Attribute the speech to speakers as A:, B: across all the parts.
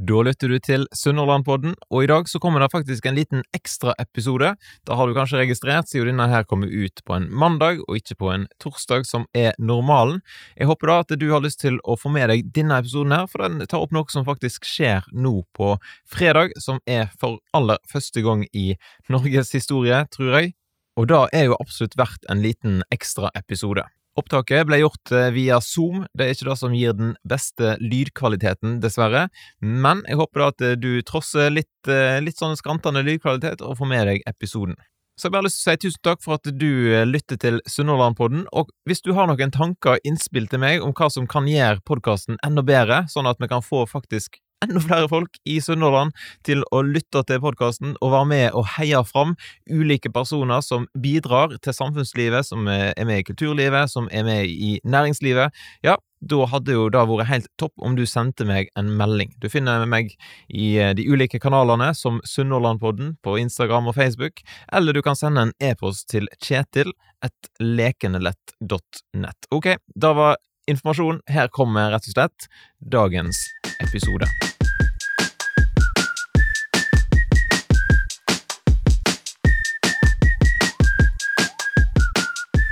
A: Da lytter du til Sunnhordlandpodden, og i dag så kommer det faktisk en liten ekstraepisode. Da har du kanskje registrert, siden denne her kommer ut på en mandag og ikke på en torsdag, som er normalen. Jeg håper da at du har lyst til å få med deg denne episoden her, for den tar opp noe som faktisk skjer nå på fredag, som er for aller første gang i Norges historie, tror jeg. Og da er jo absolutt verdt en liten ekstraepisode. Opptaket ble gjort eh, via Zoom. Det er ikke det som gir den beste lydkvaliteten, dessverre. Men jeg håper da at eh, du trosser litt, eh, litt sånn skrantende lydkvalitet og får med deg episoden. Så jeg bare har lyst til å si tusen takk for at du lytter til Sunnhordlandpodden. Og hvis du har noen tanker og innspill til meg om hva som kan gjøre podkasten enda bedre, sånn at vi kan få faktisk enda flere folk i Sunnhordland til å lytte til podkasten og være med og heie fram ulike personer som bidrar til samfunnslivet, som er med i kulturlivet, som er med i næringslivet. Ja, da hadde jo det vært helt topp om du sendte meg en melding. Du finner meg i eh, de ulike kanalene som Sunnhordlandpodden på Instagram og Facebook, eller du kan sende en e-post til kjetil et lekenelett.nett. Ok, da var informasjon. Her kommer rett og slett dagens episode.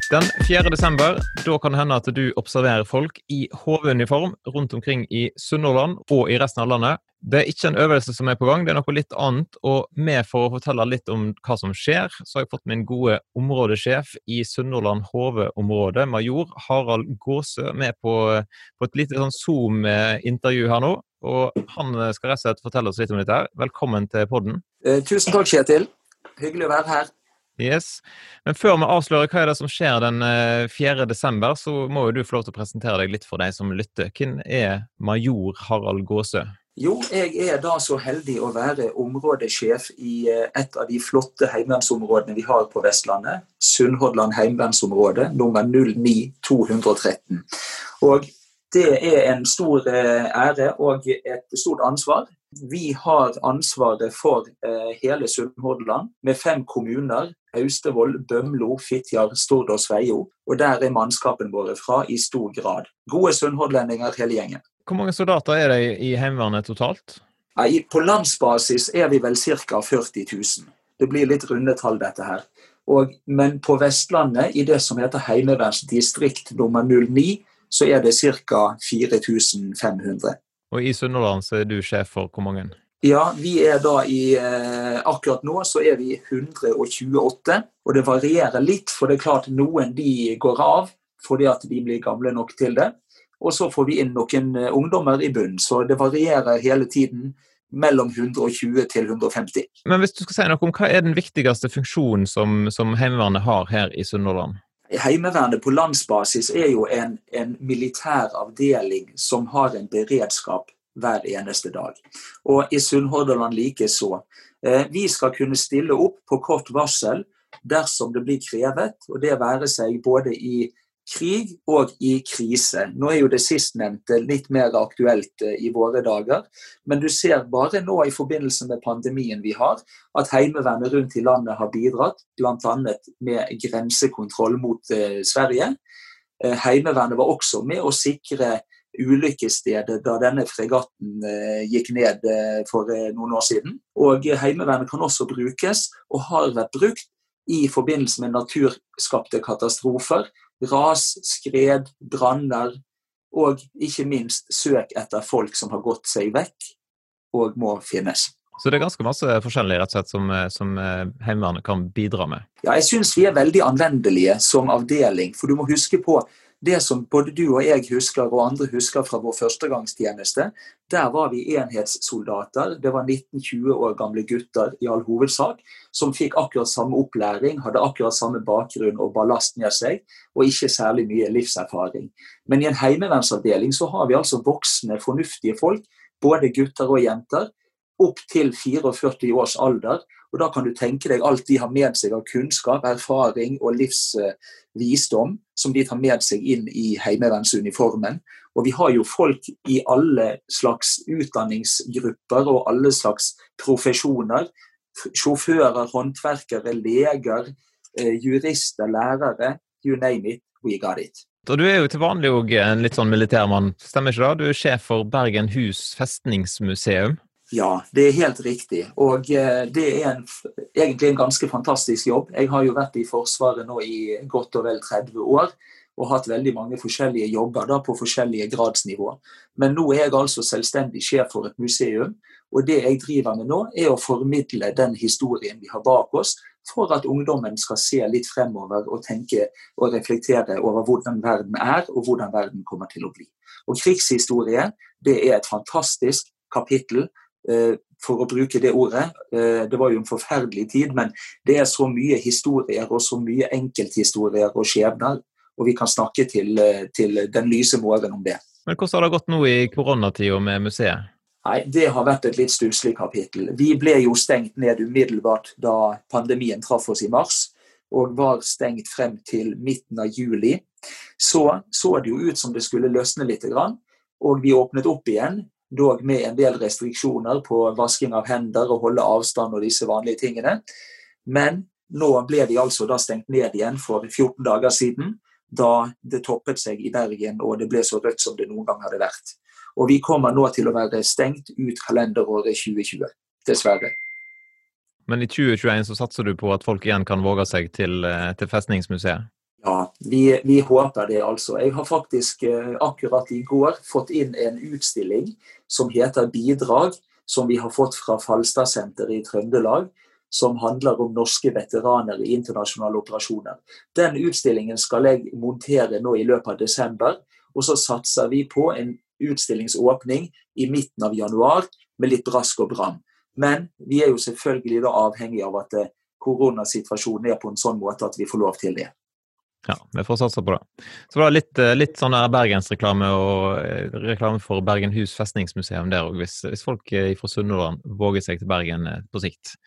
A: Den 4. desember, da kan det hende at du observerer folk i HV-uniform rundt omkring i Sunnhordland og i resten av landet. Det er ikke en øvelse som er på gang, det er noe litt annet. Og med for å fortelle litt om hva som skjer, så har jeg fått min gode områdesjef i Sunnhordland HV-område, major Harald Gåsø, med på, på et lite sånn Zoom-intervju her nå. Og han skal rett og slett fortelle oss litt om dette. her. Velkommen til podden.
B: Eh, tusen takk, Kjetil. Hyggelig å være her.
A: Yes. Men før vi avslører hva er det som skjer den 4. Eh, desember, så må jo du få lov til å presentere deg litt for deg som lytter. Hvem er major Harald Gåsø?
B: Jo, jeg er da så heldig å være områdesjef i eh, et av de flotte heimevernsområdene vi har på Vestlandet. Sunnhordland heimevernsområde, nummer 09213. Og det er en stor eh, ære og et stort ansvar. Vi har ansvaret for hele Sunnhordland med fem kommuner Austevoll, Bømlo, Fitjar, Stord og Sveio. Og der er mannskapene våre fra i stor grad. Gode sunnhordlendinger hele gjengen.
A: Hvor mange soldater er det i Heimevernet totalt?
B: På landsbasis er vi vel ca. 40 000. Det blir litt rundetall, dette her. Og, men på Vestlandet, i det som heter Heimevernsdistrikt nummer 09, så er det ca. 4500.
A: Og i Sunnhordland så er du sjef for hvor mange?
B: Ja, vi er da i eh, Akkurat nå så er vi 128, og det varierer litt. For det er klart noen de går av fordi at de blir gamle nok til det. Og så får vi inn noen eh, ungdommer i bunnen. Så det varierer hele tiden mellom 120 til 150.
A: Men hvis du skal si noe om hva er den viktigste funksjonen som, som Heimevernet har her i Sunnhordland?
B: Heimevernet på landsbasis er jo en, en militær avdeling som har en beredskap hver eneste dag. Og i Sunnhordland likeså. Eh, vi skal kunne stille opp på kort varsel dersom det blir krevet, og det være seg både i krig og i krise. Nå er jo det sistnevnte litt mer aktuelt eh, i våre dager, men du ser bare nå i forbindelse med pandemien vi har, at Heimevernet rundt i landet har bidratt, bl.a. med grensekontroll mot eh, Sverige. Heimevernet var også med å sikre ulykkesstedet da denne fregatten eh, gikk ned eh, for eh, noen år siden. Og Heimevernet kan også brukes, og har vært brukt, i forbindelse med naturskapte katastrofer. Ras, skred, branner, og ikke minst søk etter folk som har gått seg vekk og må finnes.
A: Så det er ganske masse forskjellig rett og slett som, som Heimevernet kan bidra med?
B: Ja, jeg syns vi er veldig anvendelige som avdeling. For du må huske på det som både du og jeg husker, og andre husker fra vår førstegangstjeneste, der var vi enhetssoldater. Det var 19-20 år gamle gutter i all hovedsak, som fikk akkurat samme opplæring, hadde akkurat samme bakgrunn og ballast med seg, og ikke særlig mye livserfaring. Men i en heimevernsavdeling så har vi altså voksne, fornuftige folk, både gutter og jenter, opp til 44 års alder. Og da kan du tenke deg alt de har med seg av kunnskap, erfaring og livsvisdom som de tar med seg inn i heimevernsuniformen. Og vi har jo folk i alle slags utdanningsgrupper og alle slags profesjoner. Sjåfører, håndverkere, leger, eh, jurister, lærere. You name it, we got it.
A: Og du er jo til vanlig òg en litt sånn militærmann, stemmer ikke det? Du er sjef for Bergen hus festningsmuseum.
B: Ja, det er helt riktig. Og eh, det er en, egentlig en ganske fantastisk jobb. Jeg har jo vært i Forsvaret nå i godt og vel 30 år og hatt veldig mange forskjellige jobber da, på forskjellige gradsnivå. Men nå er jeg altså selvstendig sjef for et museum, og det jeg driver med nå, er å formidle den historien vi har bak oss, for at ungdommen skal se litt fremover og tenke og reflektere over hvordan verden er, og hvordan verden kommer til å bli. Og Krigshistorie det er et fantastisk kapittel, for å bruke det ordet. Eh, det var jo en forferdelig tid, men det er så mye historier og så mye enkelthistorier og skjebner og vi kan snakke til, eh, til den lyse morgen om det.
A: Men Hvordan har det gått nå i koronatida med museet?
B: Nei, Det har vært et litt stusslig kapittel. Vi ble jo stengt ned umiddelbart da pandemien traff oss i mars, og var stengt frem til midten av juli. Så så det jo ut som det skulle løsne litt, og vi åpnet opp igjen. Dog med en del restriksjoner på vasking av hender og holde avstand og disse vanlige tingene. Men nå ble de altså da stengt ned igjen for 14 dager siden da det toppet seg i Bergen og det ble så rødt som det noen gang hadde vært. Og vi kommer nå til å være stengt ut kalenderåret 2020, dessverre.
A: Men i 2021 så satser du på at folk igjen kan våge seg til, eh, til Festningsmuseet?
B: Ja, vi, vi, håper det, altså. Jeg har faktisk eh, akkurat i går fått inn en utstilling som heter Bidrag, som vi har fått fra Falstadsenteret i Trøndelag som handler om norske veteraner i internasjonale operasjoner. Den utstillingen skal jeg montere nå i løpet av desember. Og så satser vi på en utstillingsåpning i midten av januar med litt brask og bram. Men vi er jo selvfølgelig da avhengig av at eh, koronasituasjonen er på en sånn måte at vi får lov til det.
A: Ja, vi får satse på det. Så var det litt, eh, litt sånn bergensreklame og eh, reklame for Bergen hus festningsmuseum der òg, hvis, hvis, folk fra Sunnhordland våger seg til Bergen på sikt.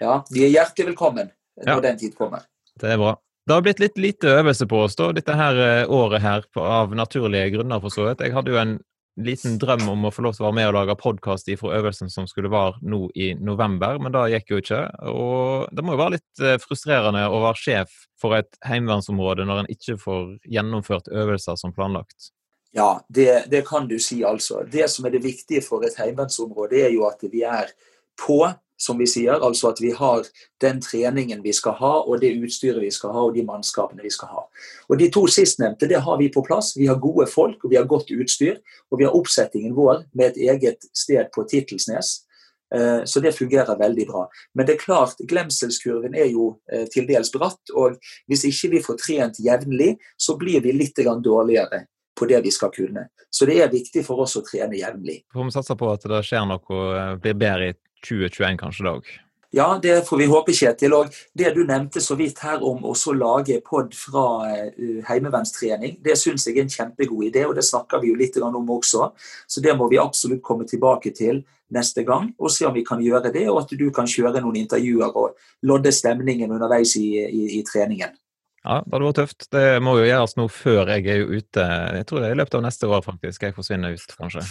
B: Ja, de er hjertelig velkommen når ja. den tid kommer.
A: Det er bra. Det har blitt litt lite øvelse på oss da, dette her eh, året her, av naturlige grunner, for så vidt. Jeg hadde jo en liten drøm om å få lov til å være med og lage podkast fra øvelsen som skulle være nå i november, men det gikk jo ikke. Og det må jo være litt eh, frustrerende å være sjef for et heimevernsområde når en ikke får gjennomført øvelser som planlagt.
B: Ja, det, det kan du si, altså. Det som er det viktige for et heimevernsområde, er jo at vi er på som vi sier. Altså at vi har den treningen vi skal ha, og det utstyret vi skal ha, og de mannskapene vi skal ha. Og De to sistnevnte det har vi på plass. Vi har gode folk og vi har godt utstyr. Og vi har oppsettingen vår med et eget sted på Tittelsnes. Eh, så det fungerer veldig bra. Men det er klart, glemselskurven er jo eh, til dels bratt. Og hvis ikke vi får trent jevnlig, så blir vi litt dårligere på det vi skal kunne. Så det er viktig for oss å trene jevnlig.
A: Får vi satse på at det skjer noe, eh, blir bedre i 2021 kanskje da òg?
B: Ja, det får vi håpe, Kjetil. Og det du nevnte så vidt her om å lage pod fra uh, heimevernstrening, det syns jeg er en kjempegod idé, og det snakker vi jo litt om også. Så det må vi absolutt komme tilbake til neste gang og se om vi kan gjøre det, og at du kan kjøre noen intervjuer og lodde stemningen underveis i, i, i treningen.
A: Ja, det hadde vært tøft. Det må jo gjøres nå før jeg er ute. Jeg tror det er i løpet av neste år faktisk jeg forsvinner ut, kanskje.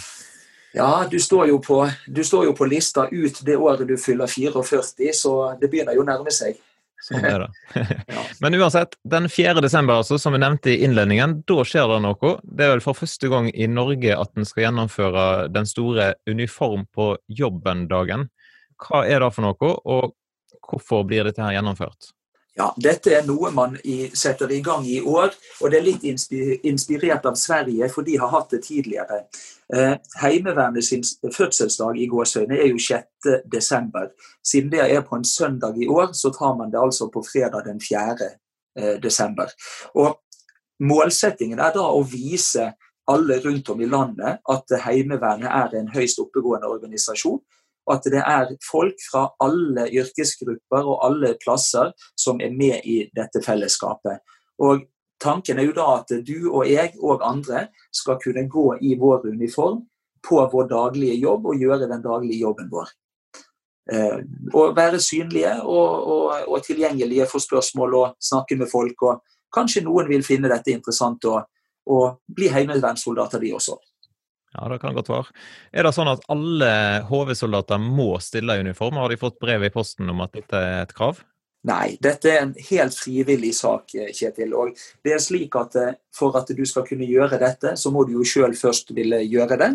B: Ja, du står, jo på, du står jo på lista ut det året du fyller 44, så det begynner jo å nærme seg.
A: Sånn er det. Men uansett, den 4. desember, altså, som vi nevnte i innledningen, da skjer det noe. Det er vel for første gang i Norge at en skal gjennomføre den store uniform på jobben-dagen. Hva er det for noe, og hvorfor blir dette her gjennomført?
B: Ja, Dette er noe man i, setter i gang i år, og det er litt inspirert av Sverige, for de har hatt det tidligere. Eh, Heimevernet sin fødselsdag i Gåsøyene er jo 6. desember. Siden det er på en søndag i år, så tar man det altså på fredag den 4. Eh. Og Målsettingen er da å vise alle rundt om i landet at Heimevernet er en høyst oppegående organisasjon at det er folk fra alle yrkesgrupper og alle plasser som er med i dette fellesskapet. Og Tanken er jo da at du og jeg og andre skal kunne gå i vår uniform på vår daglige jobb og gjøre den daglige jobben vår. Eh, og være synlige og, og, og, tilgjengelige for spørsmål og snakke med folk. og Kanskje noen vil finne dette interessant og, og bli heimevernssoldater, de også.
A: Ja, det kan godt være. Er det sånn at alle HV-soldater må stille i uniform? Har de fått brev i posten om at dette er et krav?
B: Nei, dette er en helt frivillig sak, Kjetil. Og det er slik at eh, For at du skal kunne gjøre dette, så må du jo sjøl først ville gjøre det.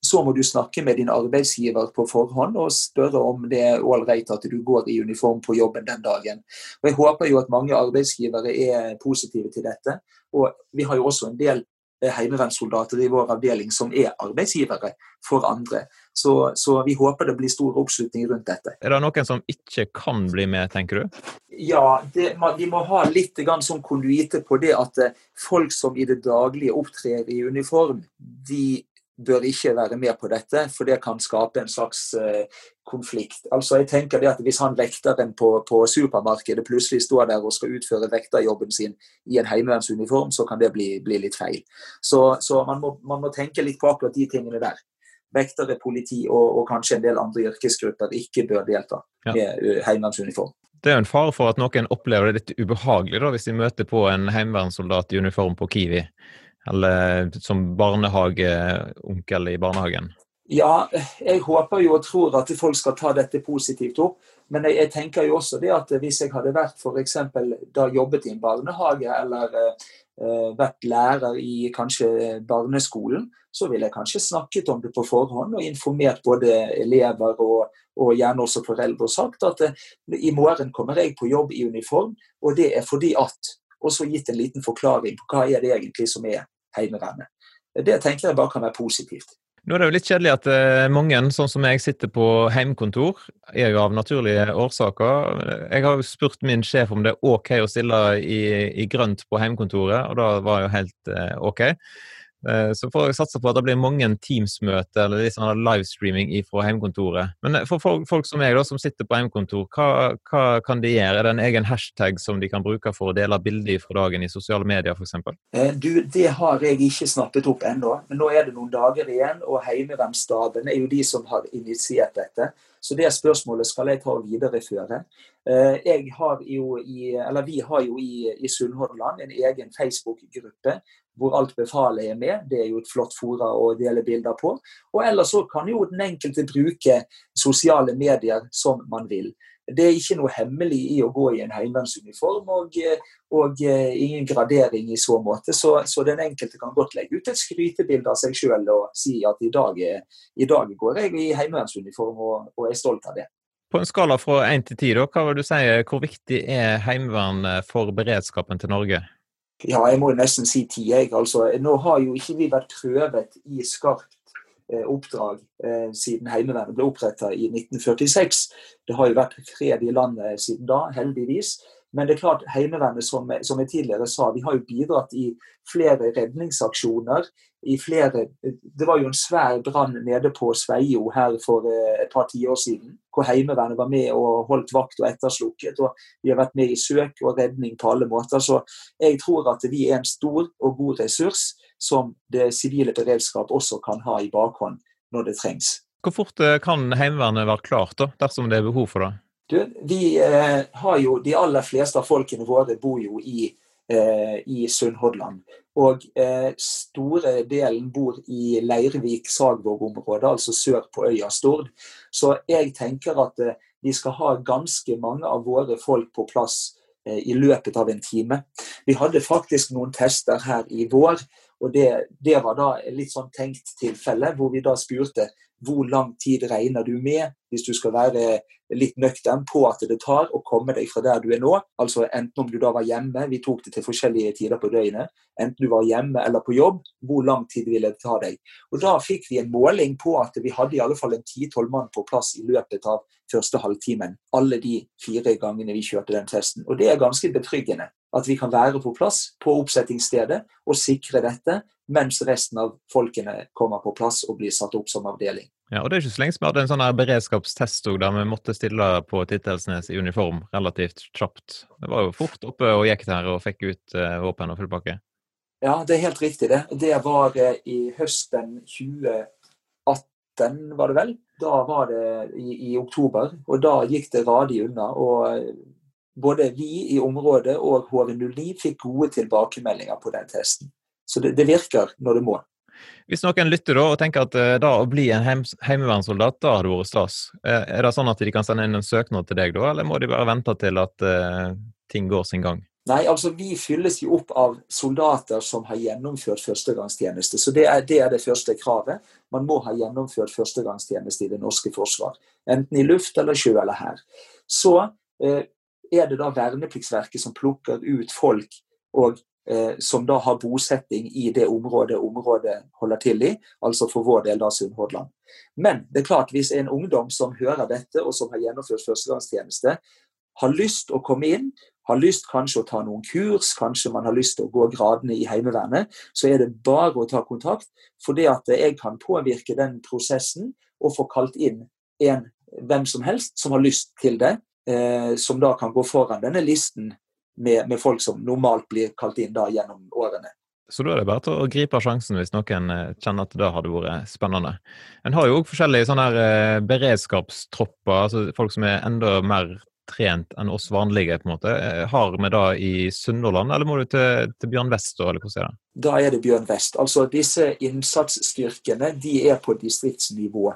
B: Så må du snakke med din arbeidsgiver på forhånd og spørre om det er ålreit at du går i uniform på jobben den dagen. Og Jeg håper jo at mange arbeidsgivere er positive til dette. Og Vi har jo også en del heimevernssoldater i vår avdeling som er arbeidsgivere for andre. Så, så, vi håper det blir stor oppslutning rundt dette.
A: Er det noen som ikke kan bli med, tenker du?
B: Ja, det, vi må ha litt sånn konduite på det at eh, folk som i det daglige opptrer i uniform, de bør ikke være med på dette, for det kan skape en slags uh, konflikt. Altså jeg tenker det at Hvis han vekteren på, på, supermarkedet plutselig står der og skal utføre vekterjobben sin i en heimevernsuniform, så kan det bli, bli litt feil. Så, så man, må, man, må, tenke litt på akkurat de tingene der vektere, politi og, og, kanskje en del andre yrkesgrupper ikke bør delta ja. med heimevernsuniform.
A: Det er jo en fare for at noen opplever det litt ubehagelig da, hvis de møter på en heimevernssoldat i uniform på Kiwi, eller som barnehageonkel i barnehagen.
B: Ja, jeg håper jo og tror at folk skal ta dette positivt opp. Men jeg, jeg tenker jo også det at hvis jeg hadde vært f.eks. da jobbet i en barnehage, eller uh, vært lærer i kanskje barneskolen, så ville jeg kanskje snakket om det på forhånd og informert både elever og, og gjerne også foreldre og sagt at uh, i morgen kommer jeg på jobb i uniform, og det er fordi at Og så gitt en liten forklaring på hva er det egentlig som er Heimevernet. Det tenker jeg bare kan være positivt.
A: Nå er det jo litt kjedelig at uh, mange, sånn som jeg, sitter på heimkontor. er jo av naturlige årsaker. Jeg har jo spurt min sjef om det er OK å stille i, i grønt på heimkontoret, og da var det jo helt uh, OK. Eh, så får jeg satse på at det blir mange Teams-møter eller litt sånn livestreaming fra hjemmekontoret. Men eh, for folk, som meg, da, som sitter på hjemmekontor, hva, hva, kan de gjøre? Er det en egen hashtag som de kan bruke for å dele bilder fra dagen i sosiale medier f.eks.?
B: Eh, du, det har jeg ikke snappet opp ennå. Men nå er det noen dager igjen, og Heimevernsstaben er jo de som har initiert dette. Så det spørsmålet skal jeg ta og videreføre. Jeg har jo i, eller Vi har jo i, i Sunnhordland en egen Facebook-gruppe hvor alt befalet er med. Det er jo et flott fora å dele bilder på. Og ellers så kan jo den enkelte bruke sosiale medier som man vil. Det er ikke noe hemmelig i å gå i en heimevernsuniform, og, og, eh, ingen gradering i så måte. Så, så, den enkelte kan godt legge ut et skrytebilde av seg sjøl og si at i dag, i dag går jeg i heimevernsuniform og, og, er stolt av det.
A: På en skala fra én til ti, hva vil du si, hvor viktig er heimevern for beredskapen til Norge?
B: Ja, jeg må nesten si ti, jeg. Altså, nå har jo ikke vi vært prøvet i skarpt eh, oppdrag eh, siden Heimevernet ble oppretta i 1946. Det har jo vært fred i landet siden da, heldigvis. Men det er klart, Heimevernet, som, som, jeg tidligere sa, vi har jo bidratt i flere redningsaksjoner. I flere, Det var jo en svær brann nede på Sveio her for eh, et par tiår siden. Hvor Heimevernet var med og holdt vakt og etterslukket. og Vi har vært med i søk og redning på alle måter. Så jeg tror at vi er en stor og god ressurs som det sivile beredskap også kan ha i bakhånd når det trengs.
A: Hvor fort eh, kan Heimevernet være klart da, dersom det er behov for det?
B: Du, vi eh, har jo, De aller fleste av folkene våre bor jo i, i Sunnhordland. Og eh, store delen bor i Leirvik-Sagvåg-området, altså sør på øya Stord. Så jeg tenker at eh, vi skal ha ganske mange av våre folk på plass eh, i løpet av en time. Vi hadde faktisk noen tester her i vår, og det, det var da et litt sånn tenkt tilfelle, hvor vi da spurte hvor lang tid regner du med, hvis du skal være litt nøktern, på at det tar å komme deg fra der du er nå? Altså enten om du da var hjemme, vi tok det til forskjellige tider på døgnet, enten du var hjemme eller på jobb, hvor lang tid ville det ta deg? Og Da fikk vi en måling på at vi hadde i alle fall en 10-12 mann på plass i løpet av første halvtimen. Alle de fire gangene vi kjørte den testen. Og det er ganske betryggende at vi kan være på plass på oppsettingsstedet og sikre dette mens resten av folkene kommer på plass og blir satt opp som avdeling.
A: Ja, og Det er ikke så lenge siden vi hadde en sånn beredskapstest der vi måtte stille på Tittelsnes i uniform relativt kjapt. Det var jo fort oppe og gikk der og fikk ut uh, våpen og fullpakke.
B: Ja, det er helt riktig det. Det var uh, i høsten 2018, var det vel. Da var det i, i oktober, og da gikk det radig unna. og uh, både vi i området og HV09 fikk gode tilbakemeldinger på den testen. Så det, det virker når det må.
A: Hvis noen lytter da og tenker at uh, da å bli en heim, heimevernssoldat, da har det vært stas. Uh, er det sånn at de kan sende inn en søknad til deg da, eller må de bare vente til at uh, ting går sin gang?
B: Nei, altså vi fylles jo opp av soldater som har gjennomført førstegangstjeneste. Så det er, det er, det første kravet. Man må ha gjennomført førstegangstjeneste i det norske forsvar. Enten i luft eller sjø eller her. Så eh, er det da Vernepliktsverket som plukker ut folk og eh, som da har bosetting i det området området holder til i, altså for vår del da Sunnhordland. Men det er klart, hvis en ungdom som hører dette, og som har gjennomført førstegangstjeneste, har lyst å komme inn, har lyst kanskje å ta noen kurs, kanskje man har lyst til å gå gradene i Heimevernet, så er det bare å ta kontakt. For det at jeg kan påvirke den prosessen og få kalt inn en hvem som helst som har lyst til det, eh, som da kan gå foran denne listen med, med, folk som normalt blir kalt inn da gjennom årene.
A: Så da er det bare til å gripe sjansen hvis noen eh, kjenner at det hadde vært spennende. En har jo òg forskjellige sånne her beredskapstropper, altså folk som er enda mer trent enn oss vanlige, på en måte. Eh, har vi da i Sunnhordland, eller må du til, til Bjørn Vest? Da, eller hvordan er det?
B: Da er det Bjørn Vest. Altså Disse innsatsstyrkene de er på distriktsnivå.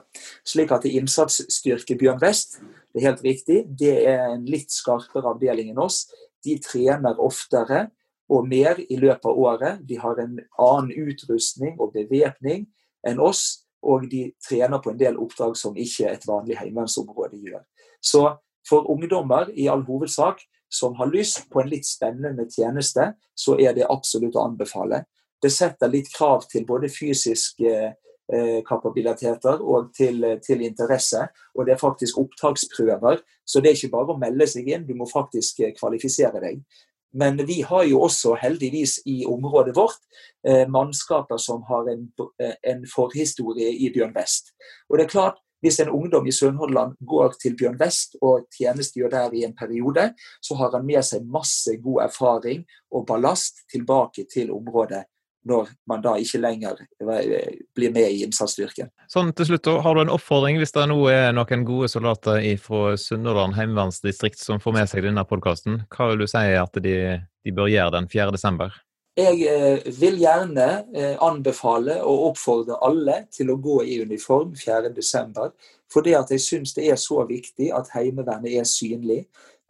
B: Slik at innsatsstyrke Bjørn Vest, det er helt riktig, det er en litt skarpere avdeling enn oss. De trener oftere og mer i løpet av året. De har en annen utrustning og bevæpning enn oss, og de trener på en del oppdrag som ikke et vanlig heimevernsområde gjør. Så for ungdommer i all hovedsak som har lyst på en litt spennende tjeneste, så er det absolutt å anbefale. Det setter litt krav til både fysiske eh, kapabiliteter og til, til, interesse. Og det er faktisk opptaksprøver, så det er ikke bare å melde seg inn, du må faktisk eh, kvalifisere deg. Men vi har jo også heldigvis i området vårt eh, mannskaper som har en, eh, en, forhistorie i Bjørn Vest. Og det er klart, hvis en ungdom i Sunnhordland går til Bjørn Vest og tjenestegjør der i en periode, så har han med seg masse god erfaring og ballast tilbake til området når man da ikke lenger eh, blir med i innsatsstyrken.
A: Sånn til slutt, Har du en oppfordring hvis det nå er noen gode soldater fra Sunnhordland heimevernsdistrikt som får med seg denne podkasten? Hva vil du si at de, de bør gjøre den 4.
B: Jeg eh, vil gjerne eh, anbefale og oppfordre alle til å gå i uniform 4.12. Fordi at jeg syns det er så viktig at Heimevernet er synlig.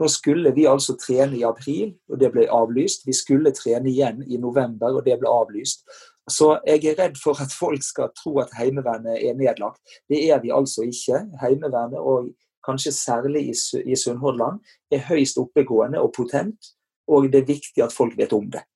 B: Nå skulle vi altså trene i april, og det ble avlyst. Vi skulle trene igjen i november, og det ble avlyst. Så jeg er redd for at folk skal tro at Heimevernet er nedlagt. Det er vi altså ikke. Heimevernet, og kanskje særlig i Sunnhordland, er høyst oppegående og potent, og det er viktig at folk vet om det.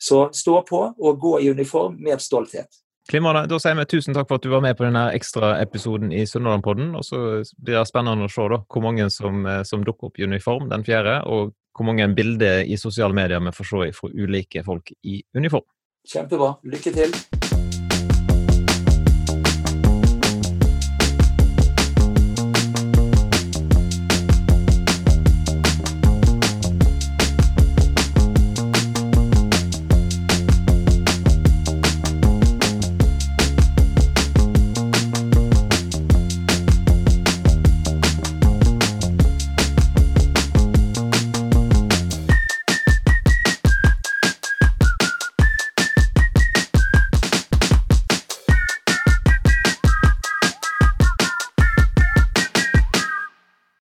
B: Så stå på og gå i uniform med stolthet.
A: Klimane, da sier vi tusen takk for at du var med på denne ekstraepisoden i Sunnhordlandpodden. Og så blir det spennende å se da, hvor mange som, eh, som dukker opp i uniform den fjerde, og hvor mange bilder i sosiale medier vi får se fra ulike folk i uniform.
B: Kjempebra. Lykke til.